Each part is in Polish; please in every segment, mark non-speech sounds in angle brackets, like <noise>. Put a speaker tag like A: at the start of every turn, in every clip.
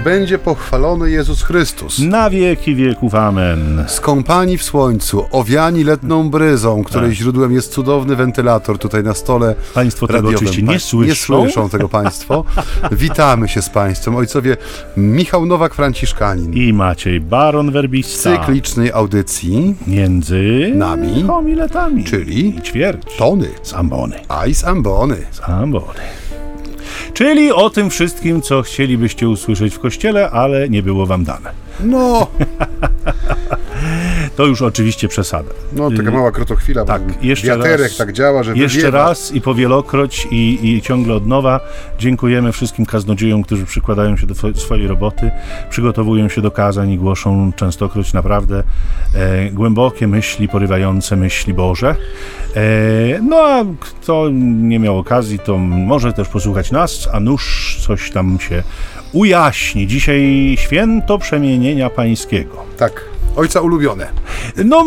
A: Niech będzie pochwalony Jezus Chrystus.
B: Na wieki wieków, amen.
A: Skąpani w słońcu, owiani letną bryzą, której
B: Tak.
A: źródłem jest cudowny wentylator tutaj na stole
B: Państwo tego
A: radiowym.
B: oczywiście nie
A: Państwo
B: słyszą.
A: Nie słyszą tego Państwo. <laughs> Witamy się z Państwem. Ojcowie Michał Nowak-Franciszkanin.
B: I Maciej Baron Werbista.
A: Cyklicznej audycji
B: Między
A: Nami.
B: homiletami.
A: Czyli?
B: I ćwierć.
A: Tony.
B: Z ambony.
A: Ice Ambony.
B: Z ambony. Czyli o tym wszystkim, co chcielibyście usłyszeć w kościele, ale nie było wam dane.
A: No, <laughs>
B: To już oczywiście przesada.
A: no taka mała krotochwila,
B: tak,
A: bo
B: jeszcze
A: wiaterek
B: raz.
A: tak działa, że
B: Jeszcze
A: wywiewa.
B: raz i powielokroć i, i ciągle od nowa dziękujemy wszystkim kaznodziejom, którzy przykładają się do swojej roboty, przygotowują się do kazań i głoszą częstokroć naprawdę e, głębokie myśli, porywające myśli Boże. E, no a kto nie miał okazji, to może też posłuchać nas, a nuż coś tam się ujaśni. Dzisiaj święto przemienienia pańskiego.
A: Tak, ojca ulubione.
B: No,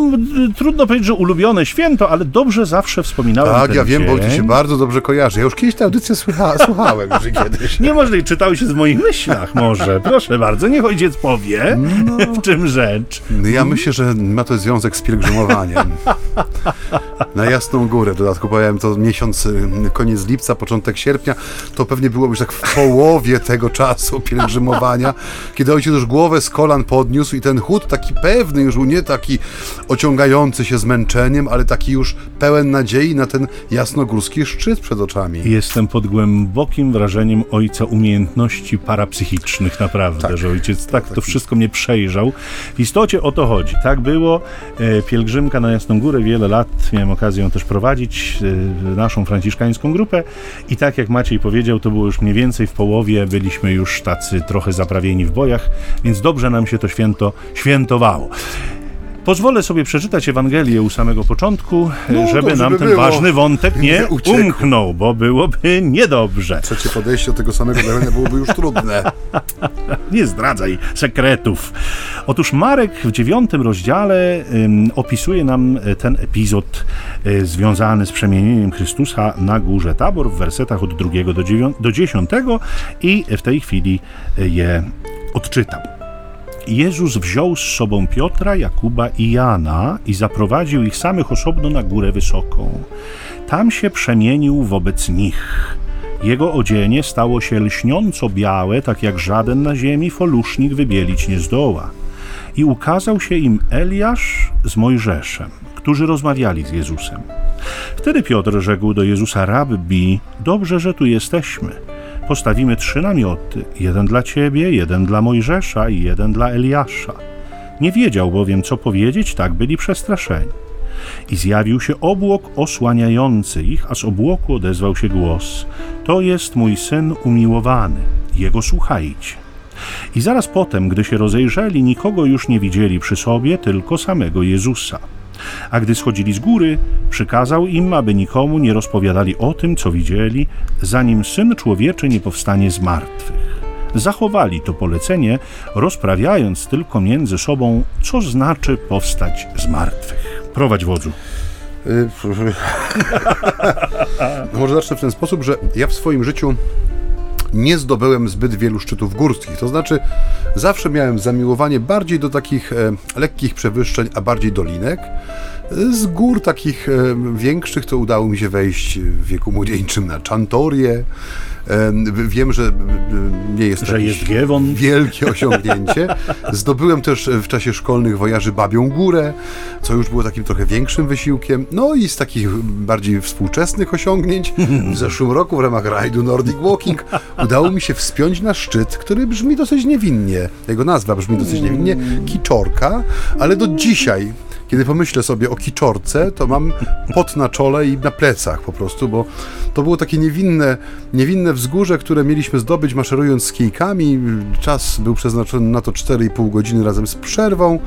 B: trudno powiedzieć, że ulubione święto, ale dobrze zawsze wspominałem
A: Tak, ja wiem, bo ci
B: dzień.
A: się bardzo dobrze kojarzy. Ja już kiedyś tę audycję słucha, <laughs> słuchałem, już kiedyś.
B: Niemożliwe, czytał się z moich myślach może. Proszę bardzo, niech ojciec powie, w czym rzecz.
A: No Ja myślę, że ma to związek z pielgrzymowaniem. <laughs> Na Jasną Górę, w dodatku powiem, to miesiąc, y, koniec lipca, początek sierpnia, to pewnie było już tak w połowie tego czasu pielgrzymowania, kiedy ojciec już głowę z kolan podniósł i ten chód taki pewny już był, nie taki ociągający się zmęczeniem, ale taki już pełen nadziei na ten jasnogórski szczyt przed oczami.
B: Jestem pod głębokim wrażeniem ojca umiejętności parapsychicznych, naprawdę,
A: Tak.
B: że ojciec tak to wszystko mnie przejrzał. W istocie o to chodzi. Tak było. E, pielgrzymka na Jasną Górę wiele lat miałem okazję też prowadzić, e, naszą franciszkańską grupę i tak jak Maciej powiedział, to było już mniej więcej w połowie, byliśmy już tacy trochę zaprawieni w bojach, więc dobrze nam się to święto świętowało. Pozwolę sobie przeczytać Ewangelię u samego początku, e,
A: No,
B: żeby
A: dobrze
B: nam ten
A: było.
B: ważny wątek nie
A: uciekł.
B: umknął, bo byłoby niedobrze.
A: Trzecie podejście do tego samego zadania byłoby już trudne. <laughs>
B: Nie zdradzaj sekretów. Otóż Marek w dziewiątym rozdziale ym, opisuje nam e, ten epizod e, związany z przemienieniem Chrystusa na górze Tabor w wersetach od drugiego do, dziewią- do dziesiątego i w tej chwili e, je odczytam. Jezus wziął z sobą Piotra, Jakuba i Jana i zaprowadził ich samych osobno na górę wysoką. Tam się przemienił wobec nich. Jego odzienie stało się lśniąco białe, tak jak żaden na ziemi folusznik wybielić nie zdoła. I ukazał się im Eliasz z Mojżeszem, którzy rozmawiali z Jezusem. Wtedy Piotr rzekł do Jezusa: Rabbi, dobrze, że tu jesteśmy. Postawimy trzy namioty: jeden dla ciebie, jeden dla Mojżesza i jeden dla Eliasza. Nie wiedział bowiem, co powiedzieć, tak byli przestraszeni. I zjawił się obłok osłaniający ich, a z obłoku odezwał się głos: To jest mój syn umiłowany, jego słuchajcie. I zaraz potem, gdy się rozejrzeli, nikogo już nie widzieli przy sobie, tylko samego Jezusa. A gdy schodzili z góry, przykazał im, aby nikomu nie rozpowiadali o tym, co widzieli, zanim syn człowieczy nie powstanie z martwych. Zachowali to polecenie, rozprawiając tylko między sobą, co znaczy powstać z martwych. Prowadź wodzu.
A: Y, <laughs> Może zacznę w ten sposób, że ja w swoim życiu nie zdobyłem zbyt wielu szczytów górskich. To znaczy, zawsze miałem zamiłowanie bardziej do takich e, lekkich przewyższeń, a bardziej dolinek. Z gór takich e, większych to udało mi się wejść w wieku młodzieńczym na Czantorię. E, wiem, że e, nie jest to
B: Że jest Giewon.
A: wielkie osiągnięcie. <laughs> Zdobyłem też w czasie szkolnych wojaży Babią Górę, co już było takim trochę większym wysiłkiem. No i z takich bardziej współczesnych osiągnięć w zeszłym roku w ramach rajdu Nordic Walking udało mi się wspiąć na szczyt, który brzmi dosyć niewinnie. Jego nazwa brzmi dosyć niewinnie, Kiczorka, ale do dzisiaj kiedy pomyślę sobie o kiczorce, to mam pot na czole i na plecach po prostu, bo to było takie niewinne, niewinne wzgórze, które mieliśmy zdobyć maszerując z kijkami. Czas był przeznaczony na to 4,5 godziny razem z przerwą.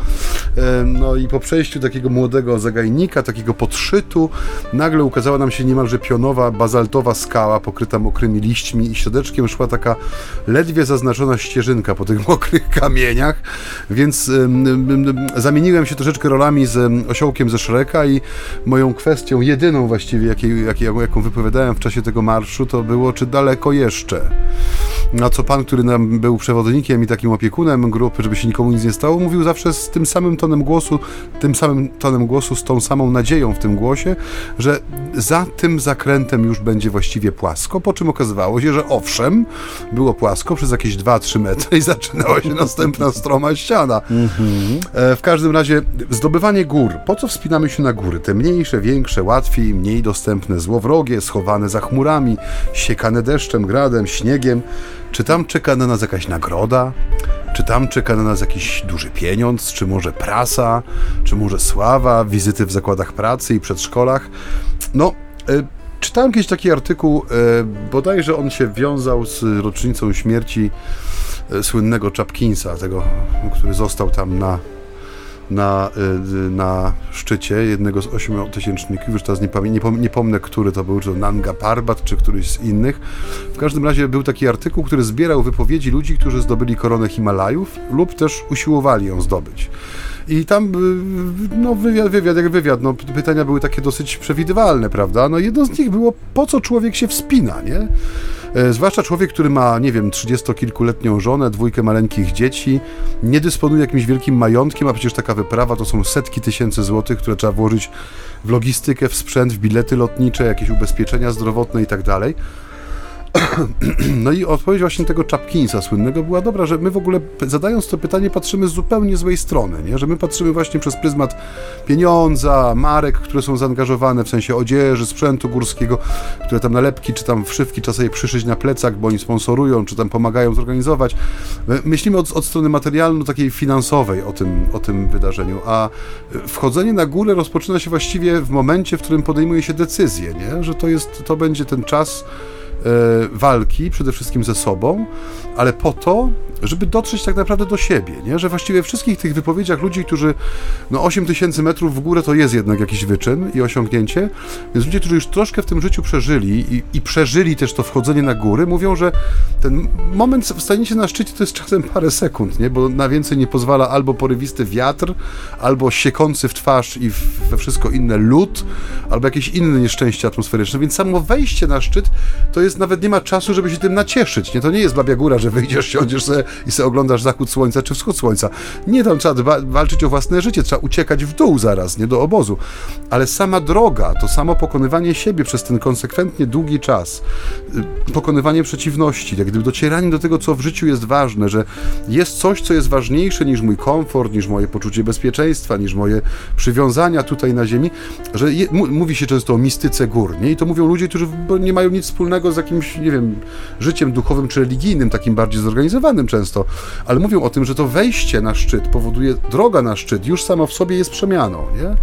A: No i po przejściu takiego młodego zagajnika, takiego podszytu, nagle ukazała nam się niemalże pionowa, bazaltowa skała pokryta mokrymi liśćmi i środeczkiem szła taka ledwie zaznaczona ścieżynka po tych <laughs> mokrych kamieniach, więc em, em, em, zamieniłem się troszeczkę rolami z em, osiołkiem ze Szreka i moją kwestią, jedyną właściwie, jakiej, jaką wypowiadałem w czasie tego marszu, to było, czy daleko jeszcze. Na co pan, który nam był przewodnikiem i takim opiekunem grupy, żeby się nikomu nic nie stało, mówił zawsze z tym samym tonem głosu, tym samym tonem głosu, z tą samą nadzieją w tym głosie, że za tym zakrętem już będzie właściwie płasko, po czym okazywało się, że owszem, było płasko przez jakieś 2-3 metry i <laughs> zaczynała się następna stroma ściana. E, W każdym razie zdobywanie gór. Po co wspinamy się na góry? Te mniejsze, większe, łatwiej, mniej dostępne, złowrogie, schowane za chmurami, siekane deszczem, gradem, śniegiem. Czy tam czeka na nas jakaś nagroda? Czy tam czeka na nas jakiś duży pieniądz? Czy może prasa? Czy może sława? Wizyty w zakładach pracy i przedszkolach? No, e, czytałem kiedyś taki artykuł, e, bodajże on się wiązał z rocznicą śmierci e, słynnego Chapkinsa, tego, który został tam na, na, y, na szczycie jednego z ośmiotysięczników, już teraz nie, pamię- nie, pom- nie pomnę, który to był, czy to Nanga Parbat, czy któryś z innych. W każdym razie był taki artykuł, który zbierał wypowiedzi ludzi, którzy zdobyli koronę Himalajów lub też usiłowali ją zdobyć. I tam, y, no wywiad, wywiad jak wywiad, no pytania były takie dosyć przewidywalne, prawda? No jedno z nich było, po co człowiek się wspina, nie? E, Zwłaszcza człowiek, który ma, nie wiem, trzydziestokilkuletnią żonę, dwójkę maleńkich dzieci, nie dysponuje jakimś wielkim majątkiem, a przecież taka wyprawa to są setki tysięcy złotych, które trzeba włożyć w logistykę, w sprzęt, w bilety lotnicze, jakieś ubezpieczenia zdrowotne i tak. <clears throat> No i odpowiedź właśnie tego Chapkinsa słynnego była dobra, że my w ogóle zadając to pytanie patrzymy z zupełnie złej strony, nie? że my patrzymy właśnie przez pryzmat pieniądza, marek, które są zaangażowane w sensie odzieży, sprzętu górskiego, które tam nalepki czy tam wszywki trzeba sobie przyszyć na plecach, bo oni sponsorują, czy tam pomagają zorganizować. My Myślimy od, od strony materialno takiej finansowej o tym, o tym wydarzeniu, a wchodzenie na górę rozpoczyna się właściwie w momencie, w którym podejmuje się decyzję, nie? że to, jest, to będzie ten czas, walki, przede wszystkim ze sobą, ale po to, żeby dotrzeć tak naprawdę do siebie, nie? że właściwie wszystkich tych wypowiedziach ludzi, którzy no 8 tysięcy metrów w górę to jest jednak jakiś wyczyn i osiągnięcie, więc ludzie, którzy już troszkę w tym życiu przeżyli i, i przeżyli też to wchodzenie na góry, mówią, że ten moment wstanięcia na szczycie to jest czasem parę sekund, nie? bo na więcej nie pozwala albo porywisty wiatr, albo siekący w twarz i we wszystko inne lód, albo jakieś inne nieszczęście atmosferyczne, więc samo wejście na szczyt to jest nawet nie ma czasu, żeby się tym nacieszyć, nie? To nie jest babia góra, że wyjdziesz, siądziesz sobie i sobie oglądasz zachód słońca czy wschód słońca. Nie, tam trzeba dba, walczyć o własne życie, trzeba uciekać w dół zaraz, nie do obozu. Ale sama droga, to samo pokonywanie siebie przez ten konsekwentnie długi czas, y, pokonywanie przeciwności, jak gdyby docieranie do tego, co w życiu jest ważne, że jest coś, co jest ważniejsze niż mój komfort, niż moje poczucie bezpieczeństwa, niż moje przywiązania tutaj na ziemi, że je, mówi się często o mistyce gór, nie? I to mówią ludzie, którzy nie mają nic wspólnego z jakimś, nie wiem, życiem duchowym czy religijnym, takim bardziej zorganizowanym często, ale mówią o tym, że to wejście na szczyt powoduje, droga na szczyt już sama w sobie jest przemianą, nie?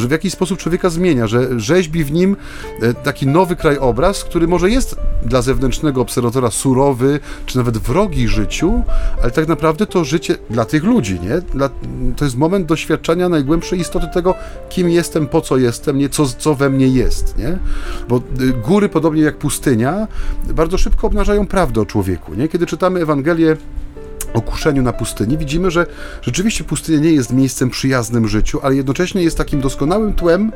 A: Że w jakiś sposób człowieka zmienia, że rzeźbi w nim e, taki nowy krajobraz, który może jest dla zewnętrznego obserwatora surowy, czy nawet wrogi życiu, ale tak naprawdę to życie dla tych ludzi, nie? Dla, to jest moment doświadczenia najgłębszej istoty tego, kim jestem, po co jestem, nie? Co, co we mnie jest, nie? Bo y, góry, podobnie jak pustynia, bardzo szybko obnażają prawdę o człowieku, nie? Kiedy czytamy Ewangelię o kuszeniu na pustyni, widzimy, że rzeczywiście pustynia nie jest miejscem przyjaznym życiu, ale jednocześnie jest takim doskonałym tłem,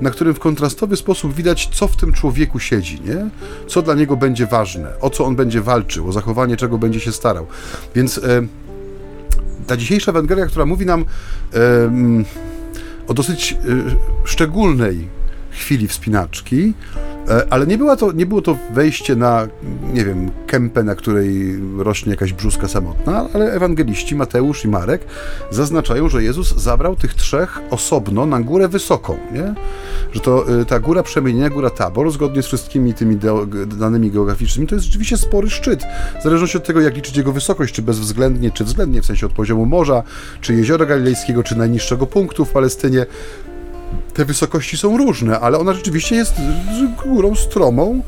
A: na którym w kontrastowy sposób widać, co w tym człowieku siedzi, nie? Co dla niego będzie ważne, o co on będzie walczył, o zachowanie czego będzie się starał. Więc e, ta dzisiejsza Ewangelia, która mówi nam em, o dosyć e, szczególnej chwili wspinaczki, e, ale nie, była to, nie było to wejście na, nie wiem, kępę, na której rośnie jakaś brzuska samotna, ale ewangeliści Mateusz i Marek zaznaczają, że Jezus zabrał tych trzech osobno na górę wysoką, nie? Że to y, ta góra przemienienia, góra Tabor, zgodnie z wszystkimi tymi danymi geograficznymi, to jest rzeczywiście spory szczyt. W zależności od tego, jak liczyć jego wysokość, czy bezwzględnie, czy względnie, w sensie od poziomu morza, czy jeziora galilejskiego, czy najniższego punktu w Palestynie, te wysokości są różne, ale ona rzeczywiście jest górą stromą,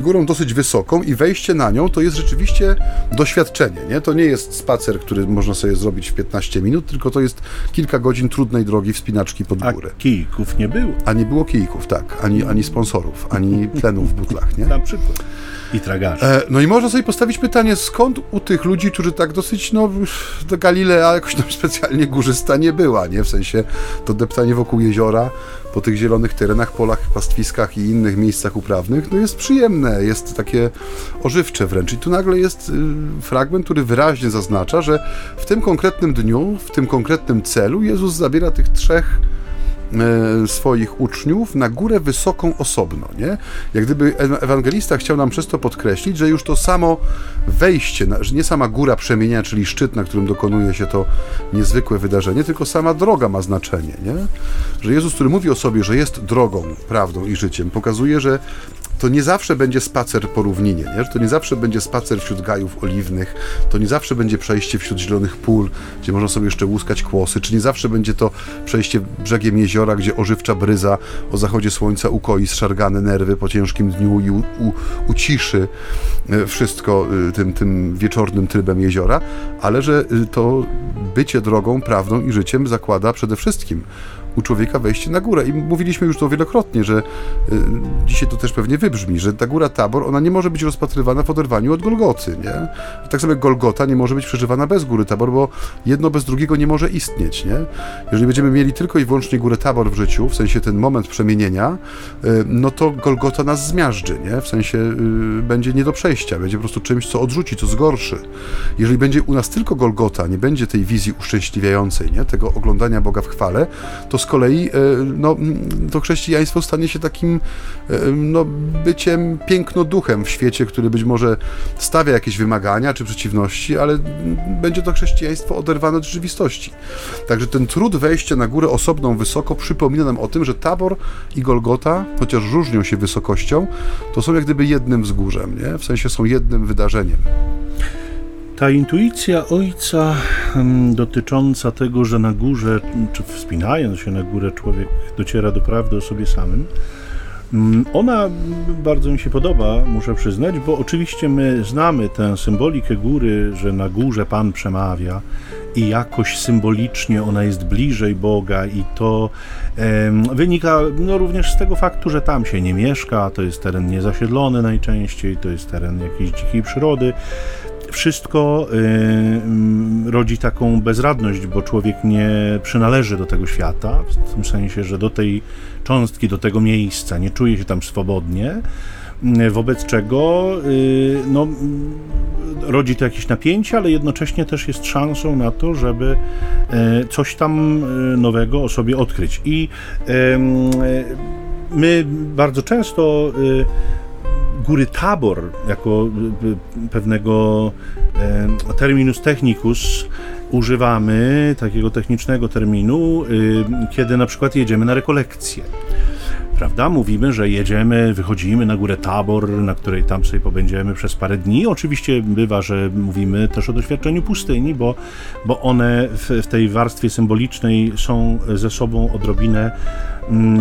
A: górą dosyć wysoką i wejście na nią to jest rzeczywiście doświadczenie, nie? To nie jest spacer, który można sobie zrobić w 15 minut, tylko to jest kilka godzin trudnej drogi wspinaczki pod
B: A
A: górę.
B: kijków nie było.
A: A nie było kijków, tak, ani, ani sponsorów, ani tlenu w butlach, nie?
B: Na przykład. I.
A: E, no i można sobie postawić pytanie, skąd u tych ludzi, którzy tak dosyć, no, do Galilea jakoś tam <laughs> specjalnie górzysta nie była, nie? W sensie to deptanie wokół jeziora, po tych zielonych terenach, polach, pastwiskach i innych miejscach uprawnych, no jest przyjemne, jest takie ożywcze wręcz. I tu nagle jest y, fragment, który wyraźnie zaznacza, że w tym konkretnym dniu, w tym konkretnym celu Jezus zabiera tych trzech swoich uczniów na górę wysoką osobno, nie? Jak gdyby ewangelista chciał nam przez to podkreślić, że już to samo wejście, że nie sama góra przemienia, czyli szczyt, na którym dokonuje się to niezwykłe wydarzenie, tylko sama droga ma znaczenie, nie? Że Jezus, który mówi o sobie, że jest drogą, prawdą i życiem, pokazuje, że to nie zawsze będzie spacer po równinie, nie? To nie zawsze będzie spacer wśród gajów oliwnych, to nie zawsze będzie przejście wśród zielonych pól, gdzie można sobie jeszcze łuskać kłosy, czy nie zawsze będzie to przejście brzegiem jeziora, gdzie ożywcza bryza o zachodzie słońca ukoi zszargane nerwy po ciężkim dniu i u, u, uciszy e, wszystko e, tym, tym wieczornym trybem jeziora, ale że e, to bycie drogą, prawdą i życiem zakłada przede wszystkim u człowieka wejście na górę. I mówiliśmy już to wielokrotnie, że y, dzisiaj to też pewnie wybrzmi, że ta góra Tabor, ona nie może być rozpatrywana w oderwaniu od Golgoty, nie? Tak samo jak Golgota nie może być przeżywana bez góry Tabor, bo jedno bez drugiego nie może istnieć, nie? Jeżeli będziemy mieli tylko i wyłącznie górę Tabor w życiu, w sensie ten moment przemienienia, y, no to Golgota nas zmiażdży, nie? W sensie y, będzie nie do przejścia, będzie po prostu czymś, co odrzuci, co zgorszy. Jeżeli będzie u nas tylko Golgota, nie będzie tej wizji uszczęśliwiającej, nie? Tego oglądania Boga w chwale, to z kolei e, no, to chrześcijaństwo stanie się takim e, no, byciem pięknoduchem w świecie, który być może stawia jakieś wymagania czy przeciwności, ale będzie to chrześcijaństwo oderwane od rzeczywistości. Także ten trud wejścia na górę osobną wysoko przypomina nam o tym, że Tabor i Golgota, chociaż różnią się wysokością, to są jak gdyby jednym wzgórzem, nie? w sensie są jednym wydarzeniem.
B: Ta intuicja ojca hmm, dotycząca tego, że na górze, czy wspinając się na górę, człowiek dociera do prawdy o sobie samym, hmm, ona bardzo mi się podoba, muszę przyznać, bo oczywiście my znamy tę symbolikę góry, że na górze Pan przemawia i jakoś symbolicznie ona jest bliżej Boga i to e, wynika no, również z tego faktu, że tam się nie mieszka, to jest teren niezasiedlony najczęściej, to jest teren jakiejś dzikiej przyrody, wszystko y, rodzi taką bezradność, bo człowiek nie przynależy do tego świata, w tym sensie, że do tej cząstki, do tego miejsca nie czuje się tam swobodnie, y, wobec czego y, no, rodzi to jakieś napięcie, ale jednocześnie też jest szansą na to, żeby y, coś tam y, nowego o sobie odkryć. I my bardzo często góry Tabor jako y, y, pewnego terminus technicus używamy takiego technicznego terminu, kiedy na przykład jedziemy na rekolekcję prawda? Mówimy, że jedziemy, wychodzimy na górę Tabor, na której tam sobie pobędziemy przez parę dni. Oczywiście bywa, że mówimy też o doświadczeniu pustyni, bo, bo one w, w tej warstwie symbolicznej są ze sobą odrobinę mm,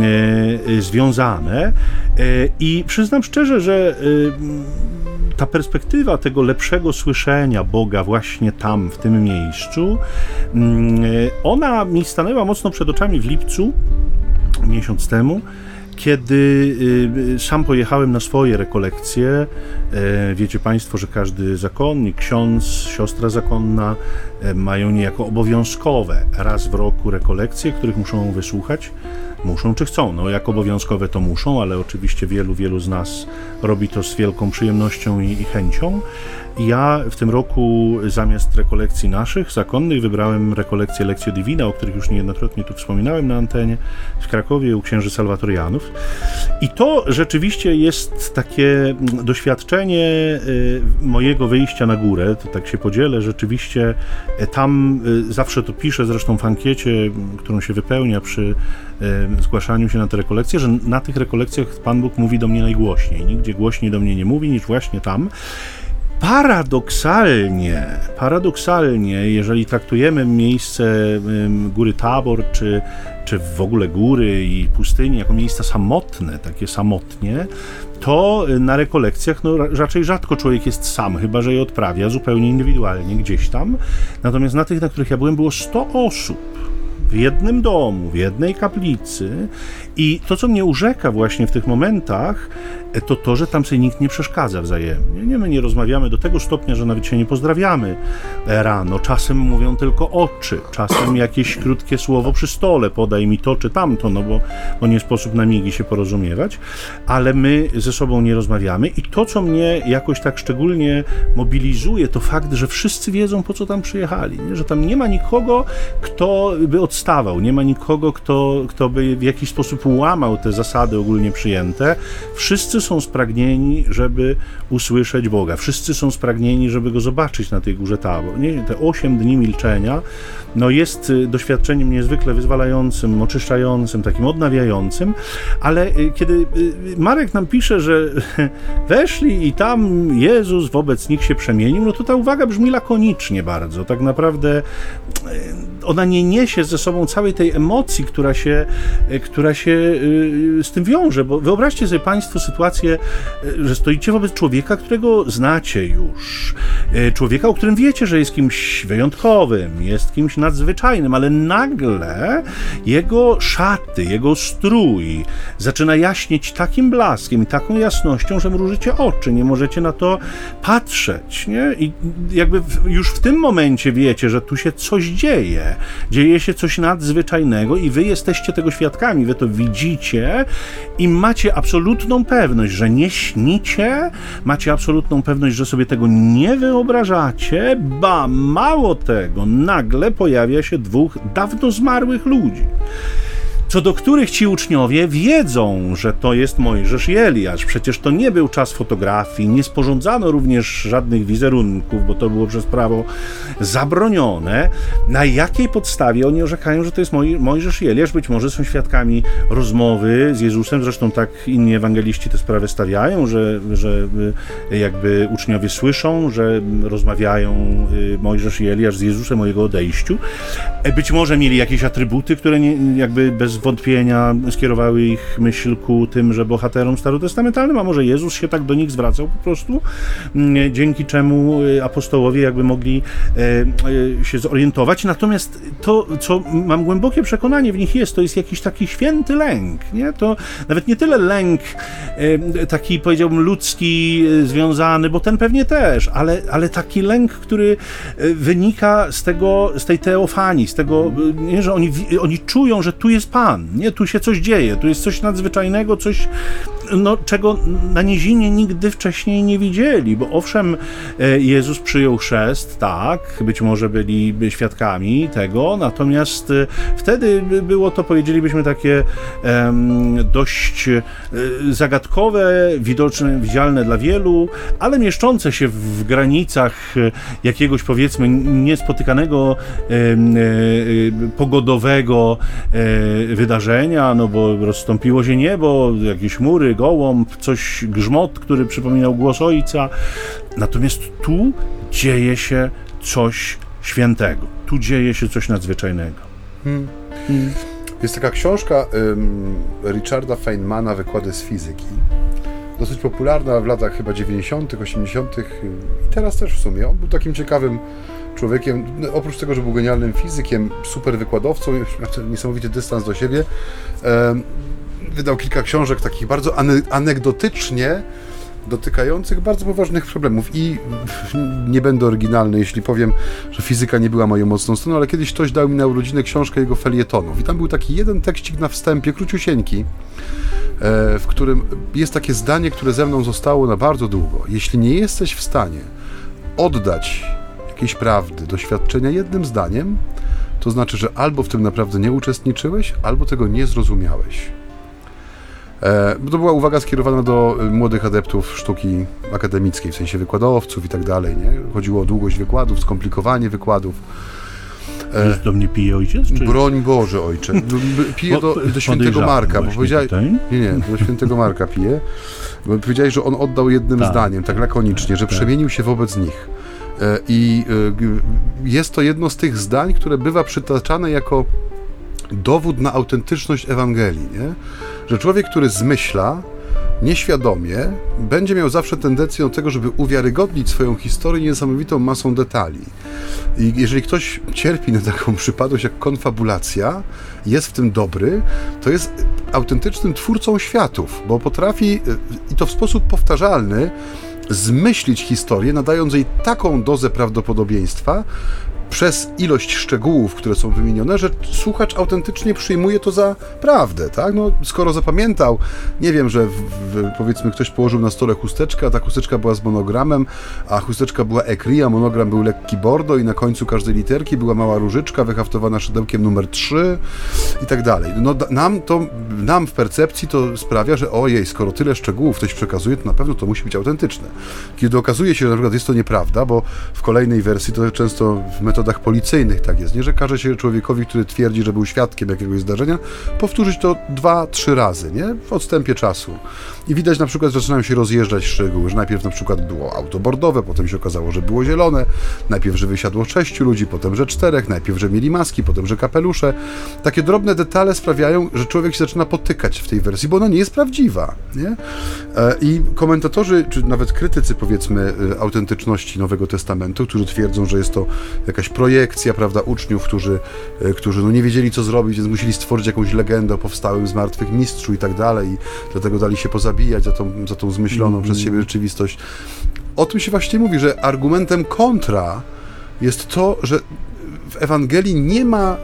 B: e, związane. E, I przyznam szczerze, że e, ta perspektywa tego lepszego słyszenia Boga właśnie tam, w tym miejscu, mm, e, ona mi stanęła mocno przed oczami w lipcu, miesiąc temu, kiedy y, sam pojechałem na swoje rekolekcje, e, wiecie Państwo, że każdy zakonnik, ksiądz, siostra zakonna mają niejako obowiązkowe raz w roku rekolekcje, których muszą wysłuchać. Muszą czy chcą. No, jak obowiązkowe to muszą, ale oczywiście wielu, wielu z nas robi to z wielką przyjemnością i, i chęcią. Ja w tym roku zamiast rekolekcji naszych, zakonnych, wybrałem rekolekcję Lekcje Divina, o których już niejednokrotnie tu wspominałem na antenie, w Krakowie u księży Salwatorianów. I to rzeczywiście jest takie doświadczenie y, mojego wyjścia na górę, to tak się podzielę, rzeczywiście e, tam y, zawsze to piszę, zresztą w ankiecie, którą się wypełnia przy e, zgłaszaniu się na te rekolekcje, że na tych rekolekcjach Pan Bóg mówi do mnie najgłośniej. Nigdzie głośniej do mnie nie mówi niż właśnie tam. Paradoksalnie, paradoksalnie, jeżeli traktujemy miejsce góry Tabor, czy, czy w ogóle góry i pustyni jako miejsca samotne, takie samotnie, to na rekolekcjach no, raczej rzadko człowiek jest sam, chyba że je odprawia zupełnie indywidualnie gdzieś tam. Natomiast na tych, na których ja byłem, było 100 osób w jednym domu, w jednej kaplicy i to, co mnie urzeka właśnie w tych momentach, to to, że tam sobie nikt nie przeszkadza wzajemnie. Nie, my nie rozmawiamy do tego stopnia, że nawet się nie pozdrawiamy rano. Czasem mówią tylko oczy, czasem jakieś krótkie słowo przy stole, podaj mi to czy tamto, no bo, bo nie sposób na migi się porozumiewać, ale my ze sobą nie rozmawiamy i to, co mnie jakoś tak szczególnie mobilizuje, to fakt, że wszyscy wiedzą, po co tam przyjechali, nie? że tam nie ma nikogo, kto by odstawał, nie ma nikogo, kto, kto by w jakiś sposób łamał te zasady ogólnie przyjęte. Wszyscy są spragnieni, żeby usłyszeć Boga. Wszyscy są spragnieni, żeby Go zobaczyć na tej górze Tabor. Nie? Te osiem dni milczenia no jest y, doświadczeniem niezwykle wyzwalającym, oczyszczającym, takim odnawiającym, ale y, kiedy y, Marek nam pisze, że <laughs> weszli i tam Jezus wobec nich się przemienił, no to ta uwaga brzmi lakonicznie bardzo. Tak naprawdę ona nie niesie ze sobą całej tej emocji, która się, która się z tym wiąże, bo wyobraźcie sobie Państwo sytuację, że stoicie wobec człowieka, którego znacie już, człowieka, o którym wiecie, że jest kimś wyjątkowym, jest kimś nadzwyczajnym, ale nagle jego szaty, jego strój zaczyna jaśnieć takim blaskiem i taką jasnością, że mrużycie oczy, nie możecie na to patrzeć, nie? I jakby już w tym momencie wiecie, że tu się coś dzieje, dzieje się coś nadzwyczajnego i wy jesteście tego świadkami, wy to widzicie i macie absolutną pewność, że nie śnicie, macie absolutną pewność, że sobie tego nie wyobrażacie, ba, mało tego, nagle pojawia się dwóch dawno zmarłych ludzi co do których ci uczniowie wiedzą, że to jest Mojżesz i Eliasz. Przecież to nie był czas fotografii, nie sporządzano również żadnych wizerunków, bo to było przez prawo zabronione. Na jakiej podstawie oni orzekają, że to jest Moj Mojżesz i Eliasz? Być może są świadkami rozmowy z Jezusem, zresztą tak inni ewangeliści tę sprawę stawiają, że, że y, jakby uczniowie słyszą, że rozmawiają y, Mojżesz i Eliasz z Jezusem o jego odejściu. E, być może mieli jakieś atrybuty, które nie, jakby bez wątpienia skierowały ich myśl ku tymże bohaterom starotestamentalnym, a może Jezus się tak do nich zwracał po prostu, mm, dzięki czemu y, apostołowie jakby mogli e, e, się zorientować. Natomiast to, co mam głębokie przekonanie w nich jest, to jest jakiś taki święty lęk, nie? To nawet nie tyle lęk e, taki, powiedziałbym, ludzki, związany, bo ten pewnie też, ale, ale taki lęk, który wynika z tego, z tej teofanii, z tego, nie, że oni, oni czują, że tu jest Pan, nie, tu się coś dzieje, tu jest coś nadzwyczajnego, coś, no, czego na nizinie nigdy wcześniej nie widzieli, bo owszem, e, Jezus przyjął chrzest, tak, być może byli świadkami tego, natomiast e, wtedy było to, powiedzielibyśmy, takie dość e, zagadkowe, widoczne, widzialne dla wielu, ale mieszczące się w granicach jakiegoś, powiedzmy, niespotykanego pogodowego wydarzenia, no bo rozstąpiło się niebo, jakieś mury, gołąb, coś, grzmot, który przypominał głos ojca. Natomiast tu dzieje się coś świętego. Tu dzieje się coś nadzwyczajnego. Hmm.
A: Hmm. Jest taka książka um, Richarda Feynmana, Wykłady z fizyki. Dosyć popularna w latach chyba 90., 80. i teraz też w sumie. On był takim ciekawym człowiekiem, no, oprócz tego, że był genialnym fizykiem, super wykładowcą, niesamowity dystans do siebie, wydał kilka książek takich bardzo anegdotycznie dotykających bardzo poważnych problemów i <laughs> nie będę oryginalny, jeśli powiem, że fizyka nie była moją mocną stroną, ale kiedyś ktoś dał mi na urodziny książkę jego felietonów i tam był taki jeden tekścik na wstępie, króciusieńki, e, w którym jest takie zdanie, które ze mną zostało na bardzo długo. Jeśli nie jesteś w stanie oddać jakiejś prawdy, doświadczenia jednym zdaniem, to znaczy, że albo w tym naprawdę nie uczestniczyłeś, albo tego nie zrozumiałeś. E, to była uwaga skierowana do e, młodych adeptów sztuki akademickiej, w sensie wykładowców i tak dalej. Nie? Chodziło o długość wykładów, skomplikowanie wykładów.
B: E, do mnie pije ojciec? Czy...
A: Broń Boże, ojcze. <laughs> Pije do, do świętego Marka, bo powiedziałeś... Nie, nie, do świętego Marka pije, bo powiedziałeś, że on oddał jednym tak. zdaniem, tak lakonicznie, że tak. przemienił się wobec nich. E, I e, jest to jedno z tych zdań, które bywa przytaczane jako dowód na autentyczność Ewangelii, nie? że człowiek, który zmyśla, nieświadomie będzie miał zawsze tendencję do tego, żeby uwiarygodnić swoją historię niesamowitą masą detali. I jeżeli ktoś cierpi na taką przypadłość jak konfabulacja, jest w tym dobry, to jest autentycznym twórcą światów, bo potrafi i to w sposób powtarzalny zmyślić historię, nadając jej taką dozę prawdopodobieństwa, przez ilość szczegółów, które są wymienione, że słuchacz autentycznie przyjmuje to za prawdę, tak? No, skoro zapamiętał, nie wiem, że w, w, powiedzmy ktoś położył na stole chusteczkę, a ta chusteczka była z monogramem, a chusteczka była ekri, a monogram był lekki bordo i na końcu każdej literki była mała różyczka wyhaftowana szydełkiem numer 3 i tak dalej. No, nam to, nam w percepcji to sprawia, że ojej, skoro tyle szczegółów ktoś przekazuje, to na pewno to musi być autentyczne. Kiedy okazuje się, że na przykład jest to nieprawda, bo w kolejnej wersji to często w metodach policyjnych tak jest, nie? Że każe się człowiekowi, który twierdzi, że był świadkiem jakiegoś zdarzenia, powtórzyć to dwa, trzy razy, nie? W odstępie czasu. I widać na przykład, że zaczynają się rozjeżdżać szczegóły, że najpierw na przykład było auto bordowe, potem się okazało, że było zielone, najpierw, że wysiadło sześciu ludzi, potem, że czterech, najpierw, że mieli maski, potem, że kapelusze. Takie drobne detale sprawiają, że człowiek się zaczyna potykać w tej wersji, bo ona nie jest prawdziwa, nie? E, I komentatorzy, czy nawet krytycy, powiedzmy, e, autentyczności Nowego Testamentu, którzy twierdzą, że jest to jakaś projekcja, prawda, uczniów, którzy, e, którzy no nie wiedzieli, co zrobić, więc musieli stworzyć jakąś legendę o powstałym z martwych mistrzu i tak dalej, i dlatego dali się pozabijać za tą, za tą zmyśloną mm. przez siebie rzeczywistość. O tym się właśnie mówi, że argumentem kontra jest to, że w Ewangelii nie ma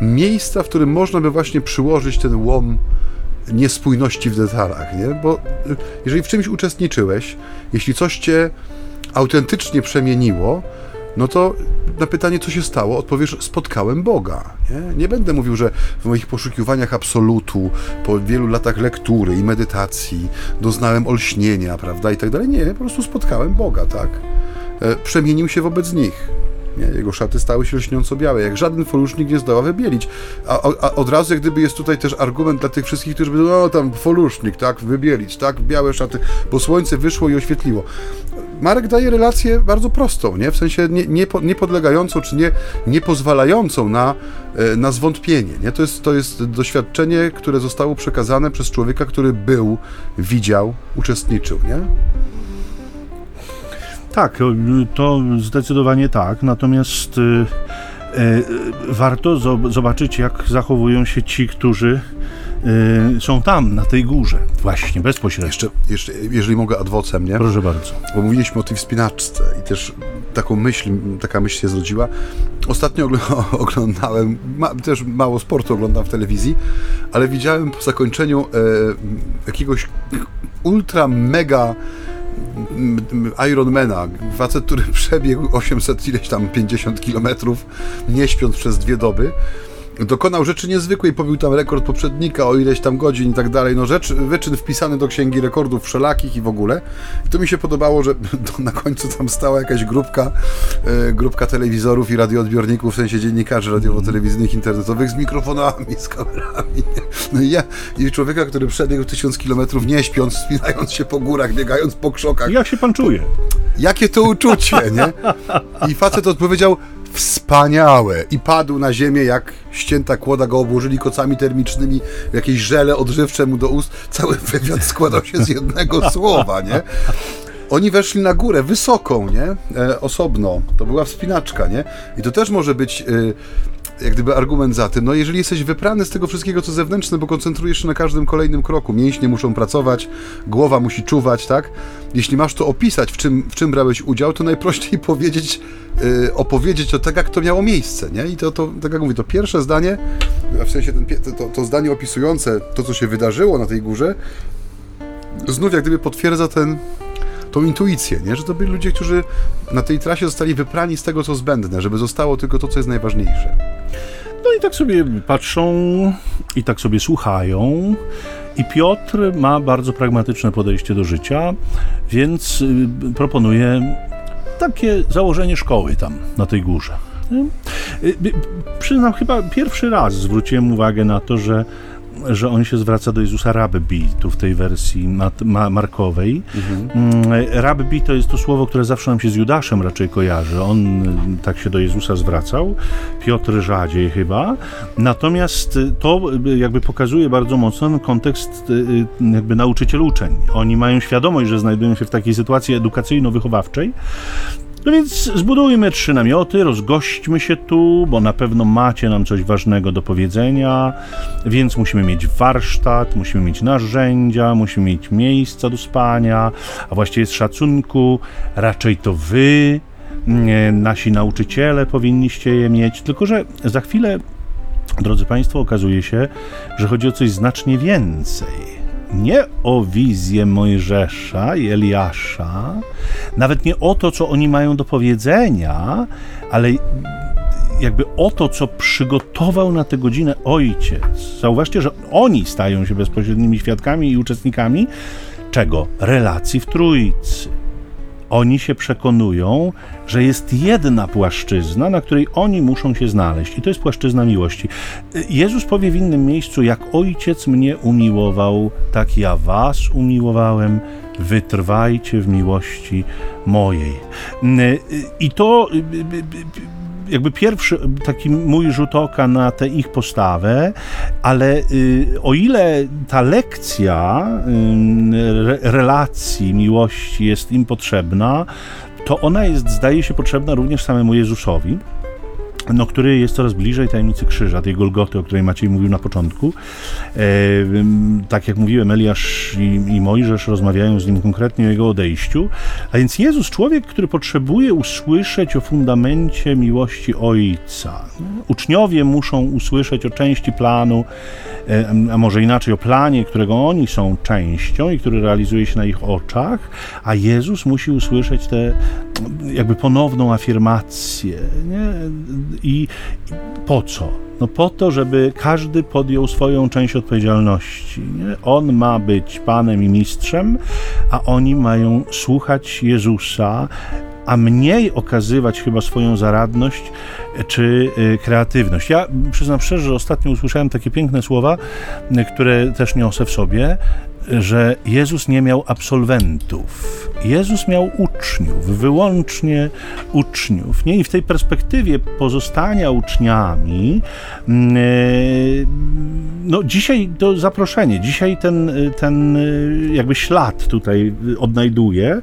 A: miejsca, w którym można by właśnie przyłożyć ten łom niespójności w detalach, nie? Bo y, jeżeli w czymś uczestniczyłeś, jeśli coś cię autentycznie przemieniło, no to na pytanie, co się stało, odpowiesz, spotkałem Boga. Nie? nie będę mówił, że w moich poszukiwaniach absolutu, po wielu latach lektury i medytacji, doznałem olśnienia, prawda, i tak dalej. Nie, po prostu spotkałem Boga, tak? E, przemienił się wobec nich. Nie? Jego szaty stały się lśniąco białe, jak żaden folusznik nie zdoła wybielić. A, a, od razu jak gdyby jest tutaj też argument dla tych wszystkich, którzy będą, no tam folusznik, tak, wybielić, tak, białe szaty, bo słońce wyszło i oświetliło. Marek daje relację bardzo prostą, nie? w sensie nie, nie, czy nie, nie pozwalającą na, e, na zwątpienie. Nie? To, jest, to jest doświadczenie, które zostało przekazane przez człowieka, który był, widział, uczestniczył. Nie?
B: Tak, to zdecydowanie tak. Natomiast y, y, warto zobaczyć, jak zachowują się ci, którzy y, są tam, na tej górze, właśnie, bezpośrednio.
A: Jeszcze, jeszcze jeżeli mogę adwocem, nie?
B: Proszę bardzo.
A: Bo mówiliśmy o tej wspinaczce i też taką myśl, taka myśl się zrodziła. Ostatnio <laughs> oglądałem, ma, też mało sportu oglądam w telewizji, ale widziałem po zakończeniu e, jakiegoś ultra mega Ironmana, facet, który <laughs> przebiegł 800 ileś tam 50 kilometrów, nie śpiąc przez dwie doby, dokonał rzeczy niezwykłej, pobił tam rekord poprzednika o ileś tam godzin i tak dalej, no rzecz, wyczyn wpisany do księgi rekordów wszelakich i w ogóle. I to mi się podobało, że <laughs> na końcu tam stała jakaś grupka, e, grupka telewizorów i radioodbiorników, w sensie dziennikarzy radiowo-telewizyjnych, internetowych z mikrofonami, z kamerami. No i ja, i człowieka, który przebiegł tysiąc kilometrów nie śpiąc, wspinając się po górach, biegając po krzokach.
B: Jak się pan czuje?
A: Jakie to uczucie, nie? I facet odpowiedział, wspaniałe. I padł na ziemię jak ścięta kłoda, go obłożyli kocami termicznymi, jakieś żele odżywcze mu do ust. Cały wywiad składał się z jednego słowa, nie? Oni weszli na górę, wysoką, nie? E, osobno. To była wspinaczka, nie? I to też może być... E, jak gdyby argument za tym, no jeżeli jesteś wyprany z tego wszystkiego, co zewnętrzne, bo koncentrujesz się na każdym kolejnym kroku, mięśnie muszą pracować, głowa musi czuwać, tak? Jeśli masz to opisać, w czym, w czym brałeś udział, to najprościej <laughs> powiedzieć, yy, opowiedzieć o tak, jak to miało miejsce, nie? I to, to tak jak mówię, to pierwsze zdanie, w sensie ten, to, to zdanie opisujące to, co się wydarzyło na tej górze, znów jak gdyby potwierdza ten, tą intuicję, nie? że to byli ludzie, którzy na tej trasie zostali wyprani z tego, co zbędne, żeby zostało tylko to, co jest najważniejsze.
B: I tak sobie patrzą i tak sobie słuchają. I Piotr ma bardzo pragmatyczne podejście do życia, więc y, proponuje takie założenie szkoły tam na tej górze. Y, y, przyznam, chyba pierwszy raz zwróciłem uwagę na to, że że on się zwraca do Jezusa rabbi, tu w tej wersji ma markowej. Mhm. Rabbi to jest to słowo, które zawsze nam się z Judaszem raczej kojarzy. On tak się do Jezusa zwracał, Piotr rzadziej chyba. Natomiast to jakby pokazuje bardzo mocno kontekst jakby nauczyciel uczeń. Oni mają świadomość, że znajdują się w takiej sytuacji edukacyjno-wychowawczej, no więc zbudujmy trzy namioty, rozgośćmy się tu, bo na pewno macie nam coś ważnego do powiedzenia, więc musimy mieć warsztat, musimy mieć narzędzia, musimy mieć miejsca do spania, a właściwie z szacunku raczej to wy, nasi nauczyciele powinniście je mieć, tylko że za chwilę, drodzy Państwo, okazuje się, że chodzi o coś znacznie więcej nie o wizję Mojżesza i Eliasza, nawet nie o to, co oni mają do powiedzenia, ale jakby o to, co przygotował na tę godzinę ojciec. Zauważcie, że oni stają się bezpośrednimi świadkami i uczestnikami czego? Relacji w Trójcy oni się przekonują, że jest jedna płaszczyzna, na której oni muszą się znaleźć, i to jest płaszczyzna miłości. Jezus powie w innym miejscu: Jak ojciec mnie umiłował, tak ja was umiłowałem, wytrwajcie w miłości mojej. I to jakby pierwszy taki mój rzut oka na tę ich postawę, ale y, o ile ta lekcja y, relacji, miłości jest im potrzebna, to ona jest, zdaje się, potrzebna również samemu Jezusowi no, który jest coraz bliżej tajemnicy krzyża, tej Golgoty, o której Maciej mówił na początku. E, tak jak mówiłem, Eliasz i, i Mojżesz rozmawiają z nim konkretnie o jego odejściu, a więc Jezus, człowiek, który potrzebuje usłyszeć o fundamencie miłości Ojca. Uczniowie muszą usłyszeć o części planu, e, a może inaczej o planie, którego oni są częścią i który realizuje się na ich oczach, a Jezus musi usłyszeć tę jakby ponowną afirmację. Nie? I, po co? No po to, żeby każdy podjął swoją część odpowiedzialności. Nie? On ma być Panem i Mistrzem, a oni mają słuchać Jezusa, a mniej okazywać chyba swoją zaradność czy y, kreatywność. Ja przyznam szczerze, że ostatnio usłyszałem takie piękne słowa, które też niosę w sobie, że Jezus nie miał absolwentów. Jezus miał uczniów, wyłącznie uczniów. Nie? I w tej perspektywie pozostania uczniami, mm, e, no dzisiaj to zaproszenie, dzisiaj ten, ten jakby ślad tutaj odnajduje.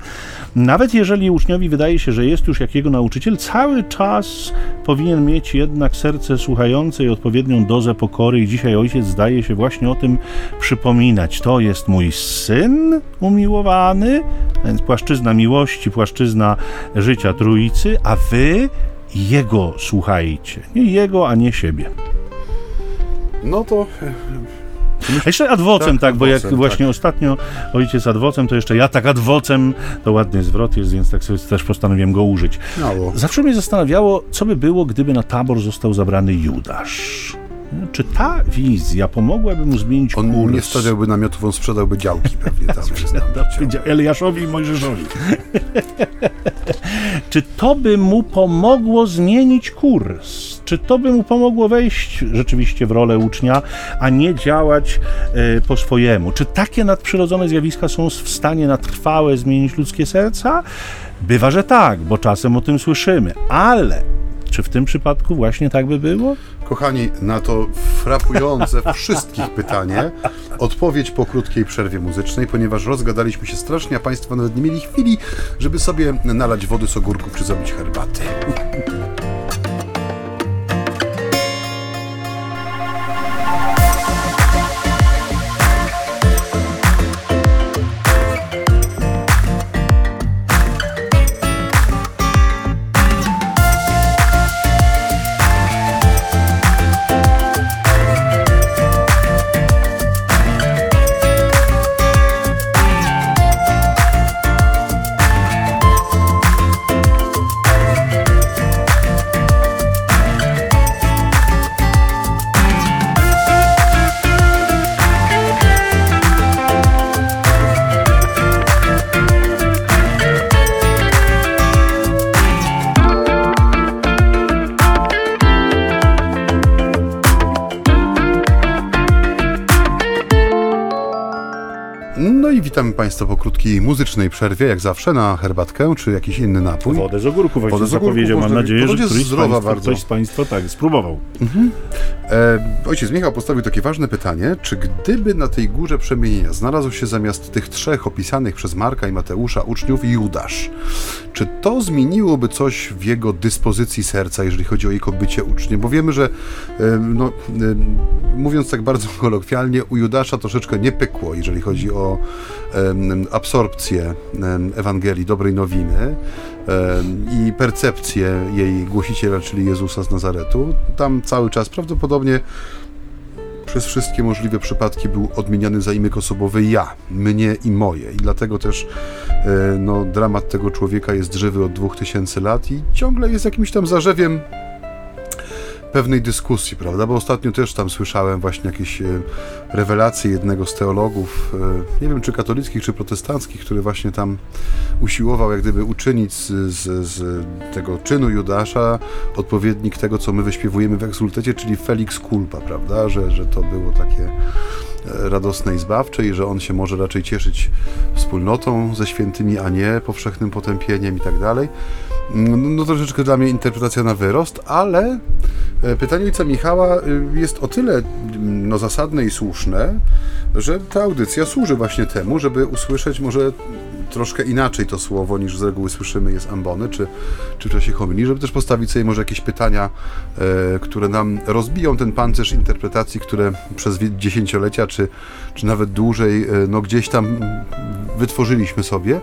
B: Nawet jeżeli uczniowi wydaje się, że jest już jakiego nauczyciel, cały czas powinien mieć jednak serce słuchające i odpowiednią dozę pokory i dzisiaj ojciec zdaje się właśnie o tym przypominać. To jest mój syn umiłowany, więc płaszczyzna miłości, płaszczyzna życia Trójcy, a wy Jego słuchajcie. Nie Jego, a nie siebie.
A: No to
B: a jeszcze adwocem, tak, tak bo jak tak. właśnie ostatnio ojciec adwocem, to jeszcze ja tak adwocem, to ładny zwrot jest, więc tak sobie też postanowiłem go użyć. Zawsze mnie zastanawiało, co by było, gdyby na tabor został zabrany Judasz. Czy ta wizja pomogłaby mu zmienić
A: on
B: kurs?
A: On nie stawiałby namiotów, on sprzedałby działki pewnie <laughs> tam.
B: Eliaszowi i Mojżeszowi. <laughs> Czy to by mu pomogło zmienić kurs? Czy to by mu pomogło wejść rzeczywiście w rolę ucznia, a nie działać e, po swojemu? Czy takie nadprzyrodzone zjawiska są w stanie na trwałe zmienić ludzkie serca? Bywa, że tak, bo czasem o tym słyszymy, ale czy w tym przypadku właśnie tak by było?
A: Kochani, na to frapujące <laughs> wszystkich pytanie odpowiedź po krótkiej przerwie muzycznej, ponieważ rozgadaliśmy się strasznie, a Państwo nawet nie mieli chwili, żeby sobie nalać wody z ogórków czy zrobić herbaty. Państwa po krótkiej muzycznej przerwie, jak zawsze, na herbatkę czy jakiś inny napój.
B: Wodę z ogórku właśnie
A: Wodę z
B: zapowiedział. Mam nadzieję, że któryś z,
A: zdrowa
B: państwa,
A: bardzo.
B: ktoś z Państwa tak spróbował.
A: E, ojciec Michał postawił takie ważne pytanie, czy gdyby na tej górze przemienienia znalazł się zamiast tych trzech opisanych przez Marka i Mateusza uczniów Judasz, czy to zmieniłoby coś w jego dyspozycji serca, jeżeli chodzi o jego bycie uczniem? Bo wiemy, że no, mówiąc tak bardzo <laughs> kolokwialnie, u Judasza troszeczkę nie pykło, jeżeli chodzi o absorpcję Ewangelii, dobrej nowiny i percepcję jej głosiciela, czyli Jezusa z Nazaretu. Tam cały czas prawdopodobnie przez wszystkie możliwe przypadki był odmieniany zaimek osobowy ja, mnie i moje. I dlatego też e, no, dramat tego człowieka jest żywy od 2000 lat i ciągle jest jakimś tam zarzewiem pewnej dyskusji, prawda? Bo ostatnio też tam słyszałem właśnie jakieś e, rewelacje jednego z teologów, e, nie wiem czy katolickich, czy protestanckich, który właśnie tam usiłował jak gdyby uczynić z, z, tego czynu Judasza odpowiednik tego, co my wyśpiewujemy w egzultecie, czyli Felix Culpa, prawda? Że, że to było takie e, radosne i zbawcze i że on się może raczej cieszyć wspólnotą ze świętymi, a nie powszechnym potępieniem i tak dalej. No, no troszeczkę dla mnie interpretacja na wyrost, ale e, pytanie ojca Michała y, jest o tyle mm, no, zasadne i słuszne, że ta audycja służy właśnie temu, żeby usłyszeć może troszkę inaczej to słowo niż z reguły słyszymy jest ambony, czy, czy w czasie homilii, żeby też postawić sobie może jakieś pytania, e, które nam rozbiją ten pancerz interpretacji, które przez dziesięciolecia, czy, czy nawet dłużej, e, no gdzieś tam wytworzyliśmy sobie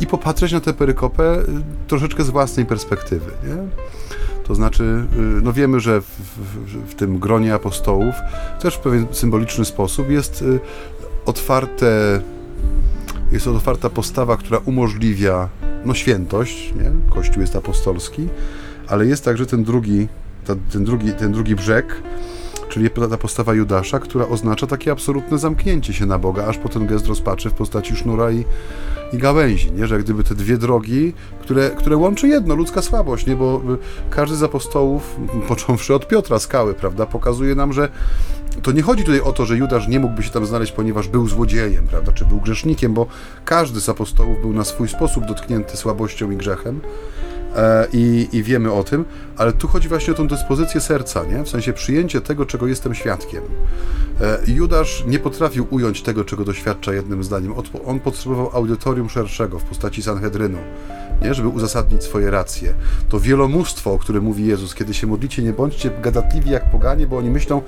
A: i popatrzeć na tę perykopę y, troszeczkę z własnej perspektywy, nie? To znaczy, y, no wiemy, że w, w, w tym gronie apostołów też w pewien symboliczny sposób jest y, otwarte, jest otwarta postawa, która umożliwia no świętość, nie? Kościół jest apostolski, ale jest także ten drugi, ten, drugi, ten drugi brzeg, czyli ta postawa Judasza, która oznacza takie absolutne zamknięcie się na Boga, aż po ten gest rozpaczy w postaci sznura i, i gałęzi, nie? że gdyby te dwie drogi, które, które łączy jedno, ludzka słabość, nie? bo y, każdy z apostołów, <laughs> począwszy od Piotra Skały, prawda, pokazuje nam, że to nie chodzi tutaj o to, że Judasz nie mógłby się tam znaleźć, ponieważ był złodziejem, prawda, czy był grzesznikiem, bo każdy z apostołów był na swój sposób dotknięty słabością i grzechem. E, I, I wiemy o tym, ale tu chodzi właśnie o tą dyspozycję serca, nie? w sensie przyjęcie tego, czego jestem świadkiem. E, Judasz nie potrafił ująć tego, czego doświadcza jednym zdaniem. On potrzebował audytorium szerszego w postaci Sanhedrynu, nie? żeby uzasadnić swoje racje. To wielomóstwo, o którym mówi Jezus, kiedy się modlicie, nie bądźcie gadatliwi jak poganie, bo oni myślą,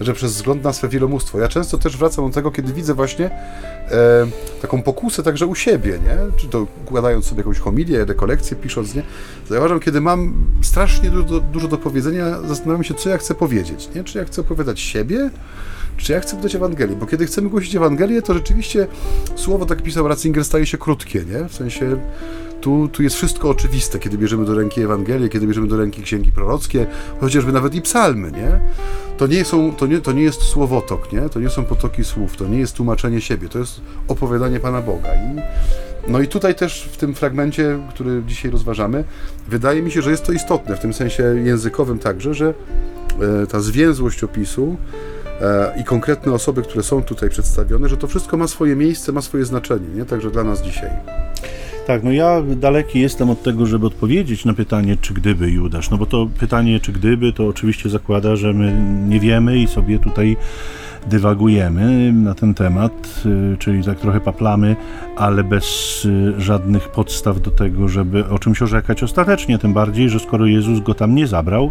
A: że przez wzgląd na swe wielomóstwo. Ja często też wracam do tego, kiedy widzę właśnie e, taką pokusę także u siebie, nie? Czy to układając sobie jakąś homilię, rekolekcję, pisząc, nie? Zauważam, kiedy mam strasznie dużo, dużo do powiedzenia, zastanawiam się, co ja chcę powiedzieć, nie? Czy ja chcę opowiadać siebie, czy ja chcę podać Ewangelię? Bo kiedy chcemy głosić Ewangelię, to rzeczywiście słowo, tak pisał Ratzinger, staje się krótkie, nie? W sensie tu, tu jest wszystko oczywiste, kiedy bierzemy do ręki Ewangelię, kiedy bierzemy do ręki księgi prorockie, chociażby nawet i psalmy, nie? To nie, są, to, nie, to nie jest słowotok, nie? To nie są potoki słów, to nie jest tłumaczenie siebie, to jest opowiadanie Pana Boga. I, no i tutaj też w tym fragmencie, który dzisiaj rozważamy, wydaje mi się, że jest to istotne, w tym sensie językowym także, że e, ta zwięzłość opisu i konkretne osoby, które są tutaj przedstawione, że to wszystko ma swoje miejsce, ma swoje znaczenie, nie? Także dla nas dzisiaj.
B: Tak, no ja daleki jestem od tego, żeby odpowiedzieć na pytanie, czy gdyby Judasz. No bo to pytanie, czy gdyby, to oczywiście zakłada, że my nie wiemy i sobie tutaj dywagujemy na ten temat, y, czyli tak trochę paplamy, ale bez y, żadnych podstaw do tego, żeby o czymś orzekać ostatecznie. Tym bardziej, że skoro Jezus go tam nie zabrał,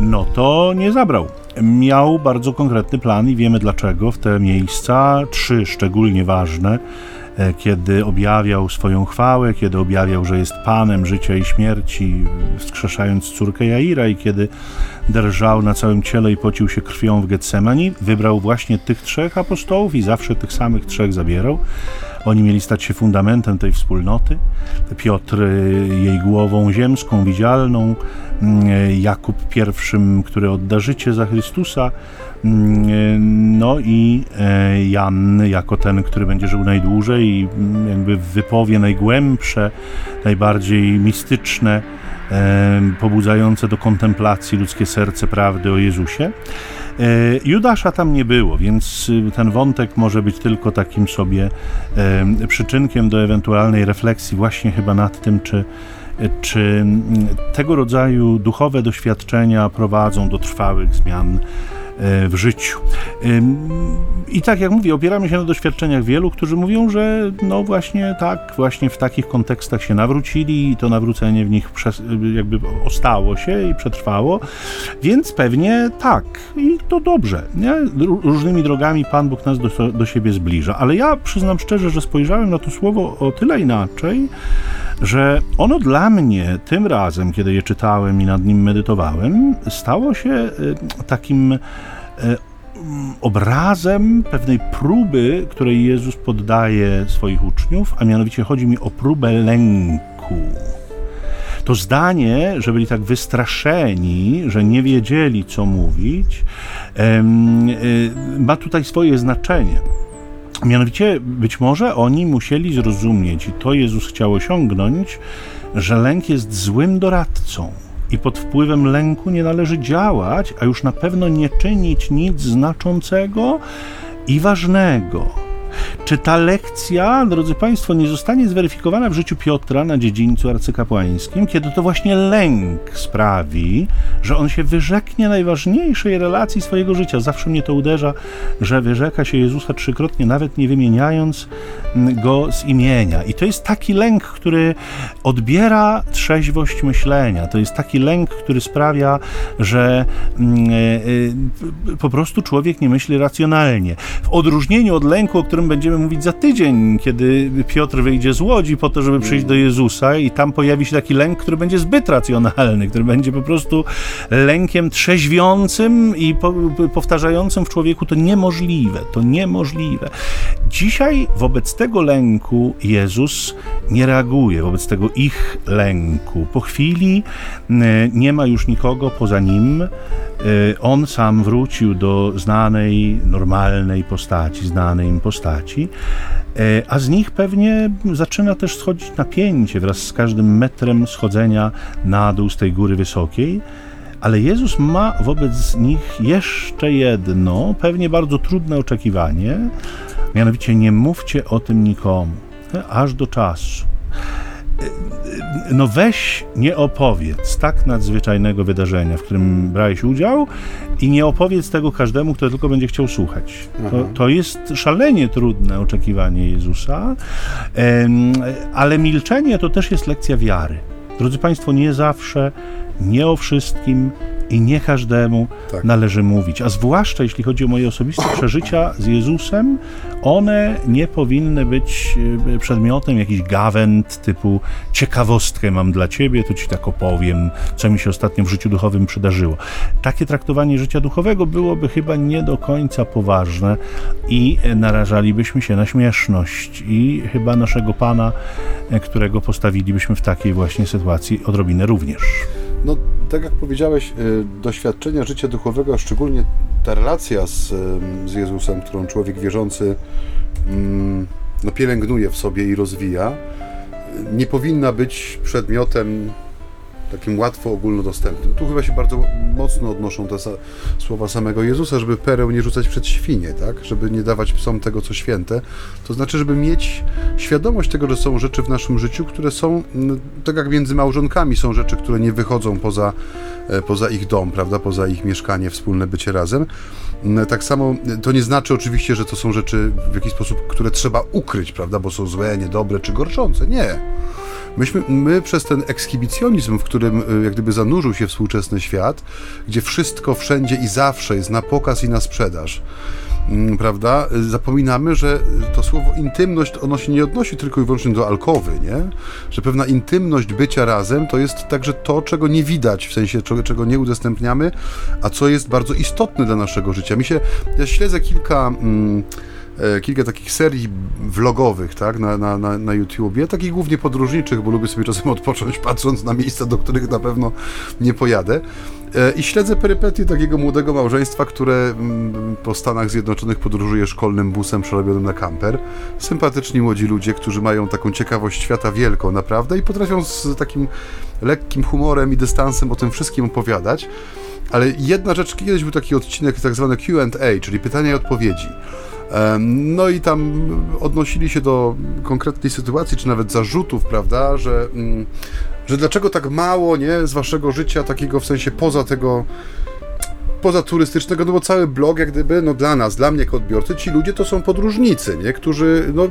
B: no to nie zabrał. Miał bardzo konkretny plan i wiemy dlaczego. W te miejsca, trzy szczególnie ważne, e, kiedy objawiał swoją chwałę, kiedy objawiał, że jest Panem życia i śmierci, wskrzeszając córkę Jaira i kiedy drżał na całym ciele i pocił się krwią w Getsemani, wybrał właśnie tych trzech apostołów i zawsze tych samych trzech zabierał. Oni mieli stać się fundamentem tej wspólnoty. Piotr y, jej głową ziemską, widzialną, mm, Jakub pierwszym, który odda życie za Chrystusa, mm, no i e, Jan jako ten, który będzie żył najdłużej i mm, jakby wypowie najgłębsze, najbardziej mistyczne, pobudzające do kontemplacji ludzkie serce prawdy o Jezusie. Judasza tam nie było, więc ten wątek może być tylko takim sobie przyczynkiem do ewentualnej refleksji właśnie chyba nad tym, czy czy tego rodzaju duchowe doświadczenia prowadzą do trwałych zmian E, w życiu. I tak jak mówię, opieramy się na doświadczeniach wielu, którzy mówią, że no właśnie tak, właśnie w takich kontekstach się nawrócili i to nawrócenie w nich jakby ostało się i przetrwało, więc pewnie tak i to dobrze. Nie? Różnymi drogami Pan Bóg nas do, do siebie zbliża, ale ja przyznam szczerze, że spojrzałem na to słowo o tyle inaczej, że ono dla mnie tym razem, kiedy je czytałem i nad nim medytowałem, stało się e, takim e, obrazem pewnej próby, której Jezus poddaje swoich uczniów, a mianowicie chodzi mi o próbę lęku. To zdanie, że byli tak wystraszeni, że nie wiedzieli, co mówić, e, ma tutaj swoje znaczenie. Mianowicie być może oni musieli zrozumieć, i to Jezus chciał osiągnąć, że lęk jest złym doradcą i pod wpływem lęku nie należy działać, a już na pewno nie czynić nic znaczącego i ważnego. Czy ta lekcja, drodzy Państwo, nie zostanie zweryfikowana w życiu Piotra na dziedzińcu arcykapłańskim, kiedy to właśnie lęk sprawi, że on się wyrzeknie najważniejszej relacji swojego życia? Zawsze mnie to uderza, że wyrzeka się Jezusa trzykrotnie, nawet nie wymieniając go z imienia. I to jest taki lęk, który odbiera trzeźwość myślenia. To jest taki lęk, który sprawia, że mm, e, e, po prostu człowiek nie myśli racjonalnie. W odróżnieniu od lęku, o którym którym będziemy mówić za tydzień, kiedy Piotr wyjdzie z łodzi po to, żeby przyjść do Jezusa i tam pojawi się taki lęk, który będzie zbyt racjonalny, który będzie po prostu lękiem trzeźwiącym i powtarzającym w człowieku to niemożliwe, to niemożliwe. Dzisiaj wobec tego lęku Jezus nie reaguje, wobec tego ich lęku. Po chwili nie ma już nikogo poza nim. E, on sam wrócił do znanej, normalnej postaci, znanej im postaci postaci, e, a z nich pewnie zaczyna też schodzić napięcie wraz z każdym metrem schodzenia na dół z tej góry wysokiej. Ale Jezus ma wobec nich jeszcze jedno, pewnie bardzo trudne oczekiwanie, mianowicie nie mówcie o tym nikomu, aż do czasu no weź, nie opowiedz tak nadzwyczajnego wydarzenia, w którym brałeś udział i nie opowiedz tego każdemu, kto tylko będzie chciał słuchać. To, to jest szalenie trudne oczekiwanie Jezusa, ale milczenie to też jest lekcja wiary. Drodzy Państwo, nie zawsze, nie o wszystkim, i nie każdemu tak. należy mówić. A zwłaszcza jeśli chodzi o moje osobiste przeżycia z Jezusem, one nie powinny być e, przedmiotem jakichś gawęd typu ciekawostkę mam dla ciebie, to ci tak opowiem, co mi się ostatnio w życiu duchowym przydarzyło. Takie traktowanie życia duchowego byłoby chyba nie do końca poważne i narażalibyśmy się na śmieszność i chyba naszego Pana, e, którego postawilibyśmy w takiej właśnie sytuacji odrobinę również.
A: No, tak jak powiedziałeś, y, doświadczenia życia duchowego, szczególnie ta relacja z, z Jezusem, którą człowiek wierzący mm, no, pielęgnuje w sobie i rozwija, nie powinna być przedmiotem takim łatwo ogólnodostępnym. Tu chyba się bardzo mocno odnoszą te słowa samego Jezusa, żeby pereł nie rzucać przed świnie, tak? Żeby nie dawać psom tego, co święte. To znaczy, żeby mieć świadomość tego, że są rzeczy w naszym życiu, które są, tak jak między małżonkami są rzeczy, które nie wychodzą poza, e, poza ich dom, prawda? Poza ich mieszkanie, wspólne bycie razem. Tak samo to nie znaczy oczywiście, że to są rzeczy w jakiś sposób, które trzeba ukryć, prawda? Bo są złe, niedobre czy gorszące. Nie Myśmy, my przez ten ekshibicjonizm, w którym y, jak gdyby zanurzył się współczesny świat, gdzie wszystko wszędzie i zawsze jest na pokaz i na sprzedaż, mm, prawda? Zapominamy, że to słowo intymność, ono się nie odnosi tylko i wyłącznie do alkowy, nie? Że pewna intymność bycia razem to jest także to, czego nie widać, w sensie czego, nie udostępniamy, a co jest bardzo istotne dla naszego życia. Mi się, ja śledzę kilka... Mm, kilka takich serii vlogowych, tak, na, na, na, na YouTubie, takich głównie podróżniczych, bo lubię sobie czasem <laughs> odpocząć, patrząc na miejsca, do których na pewno nie pojadę. E, I śledzę perypetie takiego młodego małżeństwa, które mm, po Stanach Zjednoczonych podróżuje szkolnym busem przerobionym na kamper. Sympatyczni młodzi ludzie, którzy mają taką ciekawość świata wielką, naprawdę, i potrafią z takim lekkim humorem i dystansem o tym wszystkim opowiadać. Ale jedna rzecz, kiedyś był taki odcinek tak zwany QA, czyli pytania i odpowiedzi. No i tam odnosili się do konkretnej sytuacji, czy nawet zarzutów, prawda, że, mm, że dlaczego tak mało, nie, z waszego życia, takiego w sensie poza tego poza turystycznego, no bo cały blog jak gdyby, no dla nas, dla mnie jako odbiorcy, ci ludzie to są podróżnicy, nie? Którzy, no,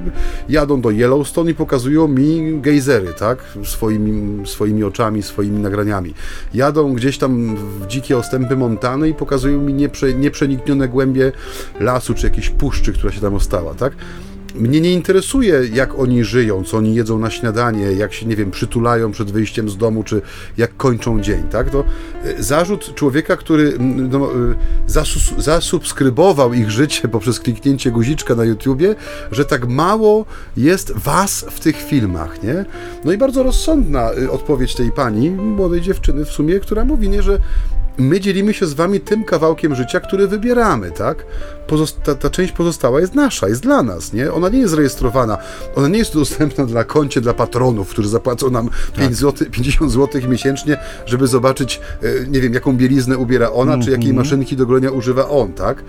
A: jadą do Yellowstone i pokazują mi gejzery, tak? Swoimi, swoimi oczami, swoimi nagraniami. Jadą gdzieś tam w dzikie ostępy Montany i pokazują mi nieprze, nieprzeniknione głębie lasu, czy jakiejś puszczy, która się tam ostała, tak? Mnie nie interesuje, jak oni żyją, co oni jedzą na śniadanie, jak się, nie wiem, przytulają przed wyjściem z domu, czy jak kończą dzień, tak? To e, zarzut człowieka, który no, e, zasus, zasubskrybował ich życie poprzez kliknięcie guziczka na YouTubie, że tak mało jest was w tych filmach, nie? No i bardzo rozsądna e, odpowiedź tej pani, młodej dziewczyny w sumie, która mówi, nie, że my dzielimy się z wami tym kawałkiem życia, który wybieramy, tak? Pozosta ta, część pozostała jest nasza, jest dla nas, nie? Ona nie jest rejestrowana, ona nie jest dostępna dla koncie, dla patronów, którzy zapłacą nam tak. 5 zł, 50 zł miesięcznie, żeby zobaczyć, e, nie wiem, jaką bieliznę ubiera ona, mm -hmm. czy jakiej mhm. maszynki do grania używa on, tak?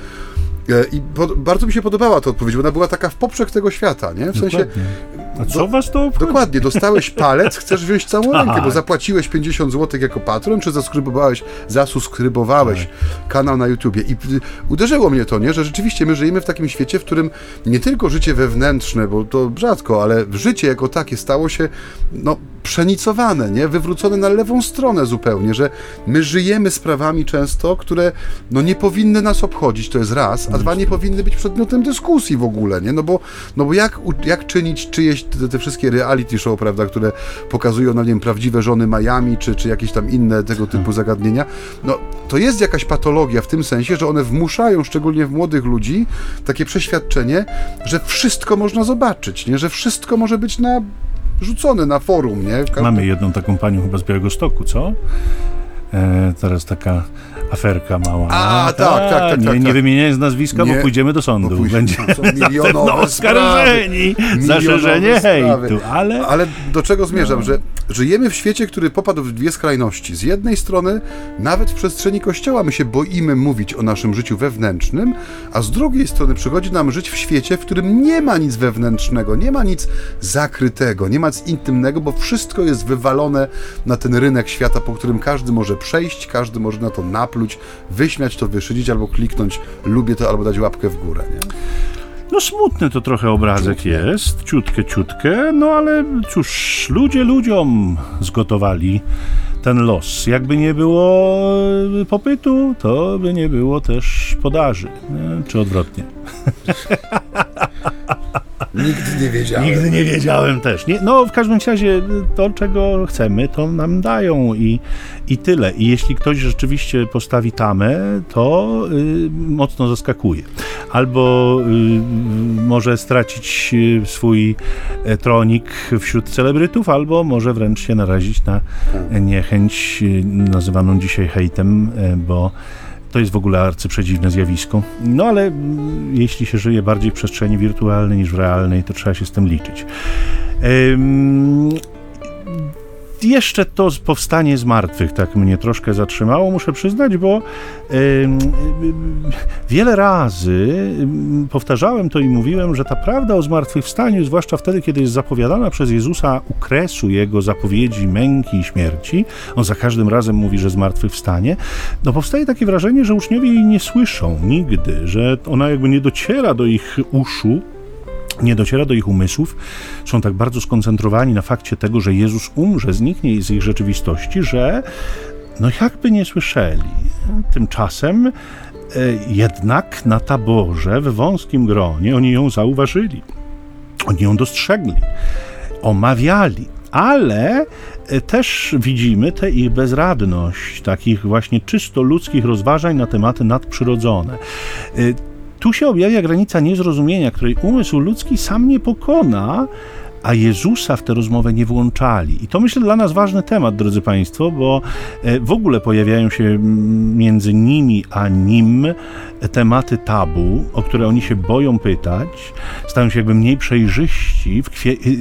A: E, I bardzo mi się podobała ta odpowiedź, bo ona była taka w poprzek tego świata, nie? W sensie.
B: A co do, was to obchodzi?
A: Dokładnie, dostałeś <laughs> palec, chcesz wziąć całą tak. rękę, bo zapłaciłeś 50 zł jako patron, czy zasubskrybowałeś, zasuskrybowałeś tak. kanał na YouTubie. I uderzyło mnie to, nie? Że rzeczywiście my żyjemy w takim świecie, w którym nie tylko życie wewnętrzne, bo to rzadko, ale życie jako takie stało się no, przenicowane, nie? Wywrócone na lewą stronę zupełnie, że my żyjemy sprawami często, które no, nie powinny nas obchodzić, to jest raz, a dwa nie powinny być przedmiotem dyskusji w ogóle, nie? No bo, no bo jak, jak czynić czyjeś te, te wszystkie reality show, prawda, które pokazują, no nie wiem, prawdziwe żony Miami, czy, czy jakieś tam inne tego typu tak. zagadnienia, no to jest jakaś patologia w tym sensie, że one wmuszają, szczególnie w młodych ludzi, takie przeświadczenie, że wszystko można zobaczyć, nie? Że wszystko może być na rzucone na forum, nie?
B: Każdy... Mamy jedną taką panią chyba z Białego Stoku, co? E, teraz taka aferka mała.
A: A, tak, tak, tak. tak,
B: nie,
A: tak,
B: nie wymieniając nazwiska, nie, bo pójdziemy do sądu. Pójdzie, Będzie <laughs>
A: milionowe
B: oskarżeni za szerzenie hejtu, ale...
A: Ale do czego zmierzam, no. że żyjemy w świecie, który popadł w dwie skrajności. Z jednej strony, nawet w przestrzeni kościoła my się boimy mówić o naszym życiu wewnętrznym, a z drugiej strony przychodzi nam żyć w świecie, w którym nie ma nic wewnętrznego, nie ma nic zakrytego, nie ma nic intymnego, bo wszystko jest wywalone na ten rynek świata, po którym każdy może przejść, każdy może na to napluć, wyśmiać to, wyszydzić albo kliknąć lubię to, albo dać łapkę w górę. Nie?
B: No smutny to trochę obrazek jest, ciutkę, ciutkę, no ale cóż, ludzie ludziom zgotowali ten los. Jakby nie było popytu, to by nie było też podaży, nie? czy odwrotnie. <laughs>
A: Nigdy nie wiedziałem.
B: Nigdy nie wiedziałem też. Nie, no, w każdym razie to, czego chcemy, to nam dają i, i tyle. I jeśli ktoś rzeczywiście postawi tamę, to y, mocno zaskakuje. Albo y, może stracić y, swój e, tronik wśród celebrytów, albo może wręcz się narazić na niechęć y, nazywaną dzisiaj hejtem, e, bo to jest w ogóle arcyprzeciwne zjawisko. No ale jeśli się żyje bardziej w przestrzeni wirtualnej niż w realnej, to trzeba się z tym liczyć. Jeszcze to powstanie z martwych tak mnie troszkę zatrzymało, muszę przyznać, bo wiele razy powtarzałem to i mówiłem, że ta prawda o zmartwychwstaniu, zwłaszcza wtedy, kiedy jest zapowiadana przez Jezusa u kresu jego zapowiedzi męki i śmierci, on za każdym razem mówi, że zmartwychwstanie, no powstaje takie wrażenie, że uczniowie jej nie słyszą nigdy, że ona jakby nie dociera do ich uszu, nie dociera do ich umysłów, są tak bardzo skoncentrowani na fakcie tego, że Jezus umrze, zniknie z ich rzeczywistości, że no jakby nie słyszeli. Tymczasem e, jednak na taborze w wąskim gronie oni ją zauważyli. Oni ją dostrzegli, omawiali, ale e, też widzimy tę ich bezradność, takich właśnie czysto ludzkich rozważań na tematy nadprzyrodzone. Tu się objawia granica niezrozumienia, której umysł ludzki sam nie pokona, a Jezusa w tę rozmowę nie włączali. I to myślę dla nas ważny temat, drodzy Państwo, bo e, w ogóle pojawiają się między nimi a nim tematy tabu, o które oni się boją pytać, stają się jakby mniej przejrzyści.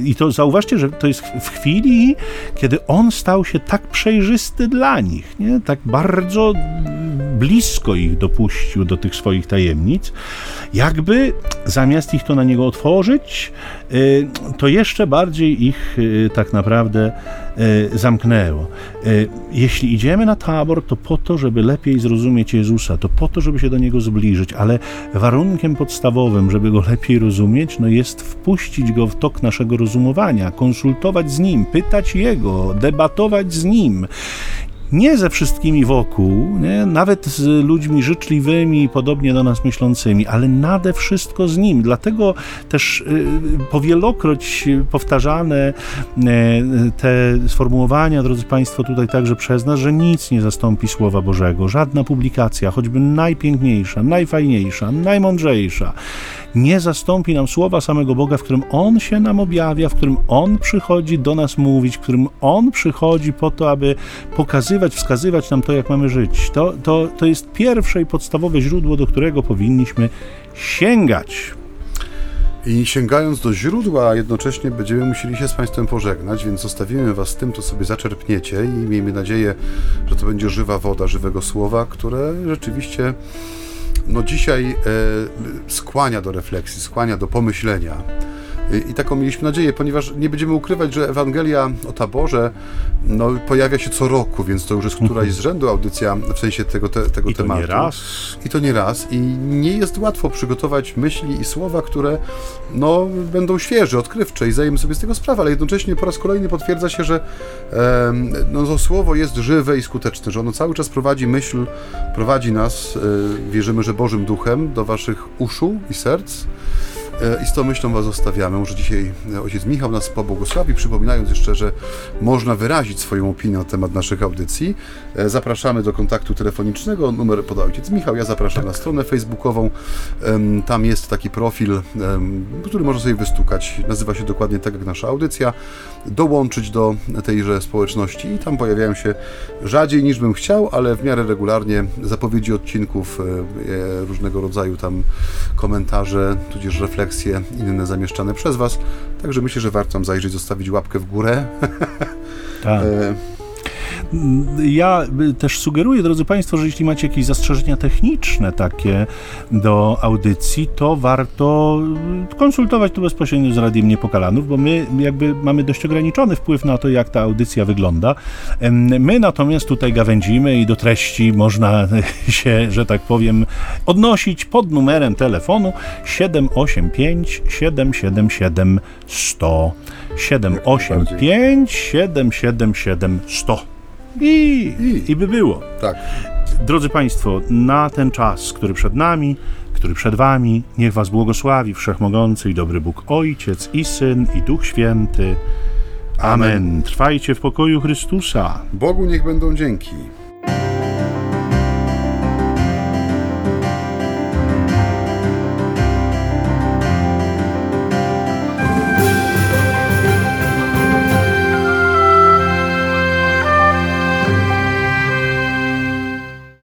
B: I to zauważcie, że to jest w chwili, kiedy on stał się tak przejrzysty dla nich, nie? tak bardzo blisko ich dopuścił do tych swoich tajemnic, jakby zamiast ich to na niego otworzyć, y, to jeszcze bardziej ich y, tak naprawdę y, zamknęło. Jeśli idziemy na tabor, to po to, żeby lepiej zrozumieć Jezusa, to po to, żeby się do Niego zbliżyć, ale warunkiem podstawowym, żeby Go lepiej rozumieć, no jest wpuścić Go w tok naszego rozumowania, konsultować z Nim, pytać Jego, debatować z Nim nie ze wszystkimi wokół, nie? nawet z ludźmi życzliwymi podobnie do nas myślącymi, ale nade wszystko z Nim. Dlatego też y, powielokroć powtarzane y, te sformułowania, drodzy Państwo, tutaj także przez nas, że nic nie zastąpi Słowa Bożego. Żadna publikacja, choćby najpiękniejsza, najfajniejsza, najmądrzejsza, nie zastąpi nam słowa samego Boga, w którym On się nam objawia, w którym On przychodzi do nas mówić, w którym On przychodzi po to, aby pokazywać, wskazywać nam to, jak mamy żyć. To, to, to jest pierwsze i podstawowe źródło, do którego powinniśmy sięgać.
A: I sięgając do źródła, jednocześnie będziemy musieli się z Państwem pożegnać, więc zostawimy Was z tym, co sobie zaczerpniecie i miejmy nadzieję, że to będzie żywa woda, żywego słowa, które rzeczywiście no dzisiaj e, skłania do refleksji, skłania do pomyślenia. I taką mieliśmy nadzieję, ponieważ nie będziemy ukrywać, że Ewangelia o taborze no, pojawia się co roku, więc to już jest któraś z rzędu audycja w sensie tego, te, tego
B: I to
A: tematu.
B: Nie raz.
A: I to nie raz. I nie jest łatwo przygotować myśli i słowa, które no, będą świeże, odkrywcze i zdajemy sobie z tego sprawę, ale jednocześnie po raz kolejny potwierdza się, że e, no, to słowo jest żywe i skuteczne, że ono cały czas prowadzi myśl, prowadzi nas, e, wierzymy, że Bożym Duchem do waszych uszu i serc. E, I z tą myślą Was zostawiamy. Może dzisiaj e, ojciec Michał nas pobłogosławi, przypominając jeszcze, że można wyrazić swoją opinię na temat naszych audycji. E, zapraszamy do kontaktu telefonicznego. Numer poda ojciec Michał. Ja zapraszam na stronę facebookową. Tam jest taki profil, który można sobie wystukać. Nazywa się dokładnie tak jak nasza audycja. Dołączyć do tejże społeczności i tam pojawiają się rzadziej niż bym chciał, ale w miarę regularnie zapowiedzi odcinków, różnego rodzaju tam komentarze, tudzież refleksje refleksje inne zamieszczane przez Was. Także myślę, że warto tam zajrzeć, zostawić łapkę w górę. <laughs>
B: Tak. Ja też sugeruję, drodzy Państwo, że jeśli macie jakieś zastrzeżenia techniczne takie do audycji, to warto konsultować to bezpośrednio z Radiem Niepokalanów, bo my jakby mamy dość ograniczony wpływ na to, jak ta audycja wygląda. My natomiast tutaj gawędzimy i do treści można <laughs> się, że tak powiem, odnosić pod numerem telefonu 785 777 100. 785 777 100. I, I, I by było.
A: Tak.
B: Drodzy Państwo, na ten czas, który przed nami, który przed Wami, niech Was błogosławi Wszechmogący i dobry Bóg Ojciec i Syn i Duch Święty. Amen. Amen. Trwajcie w pokoju Chrystusa.
A: Bogu niech będą dzięki.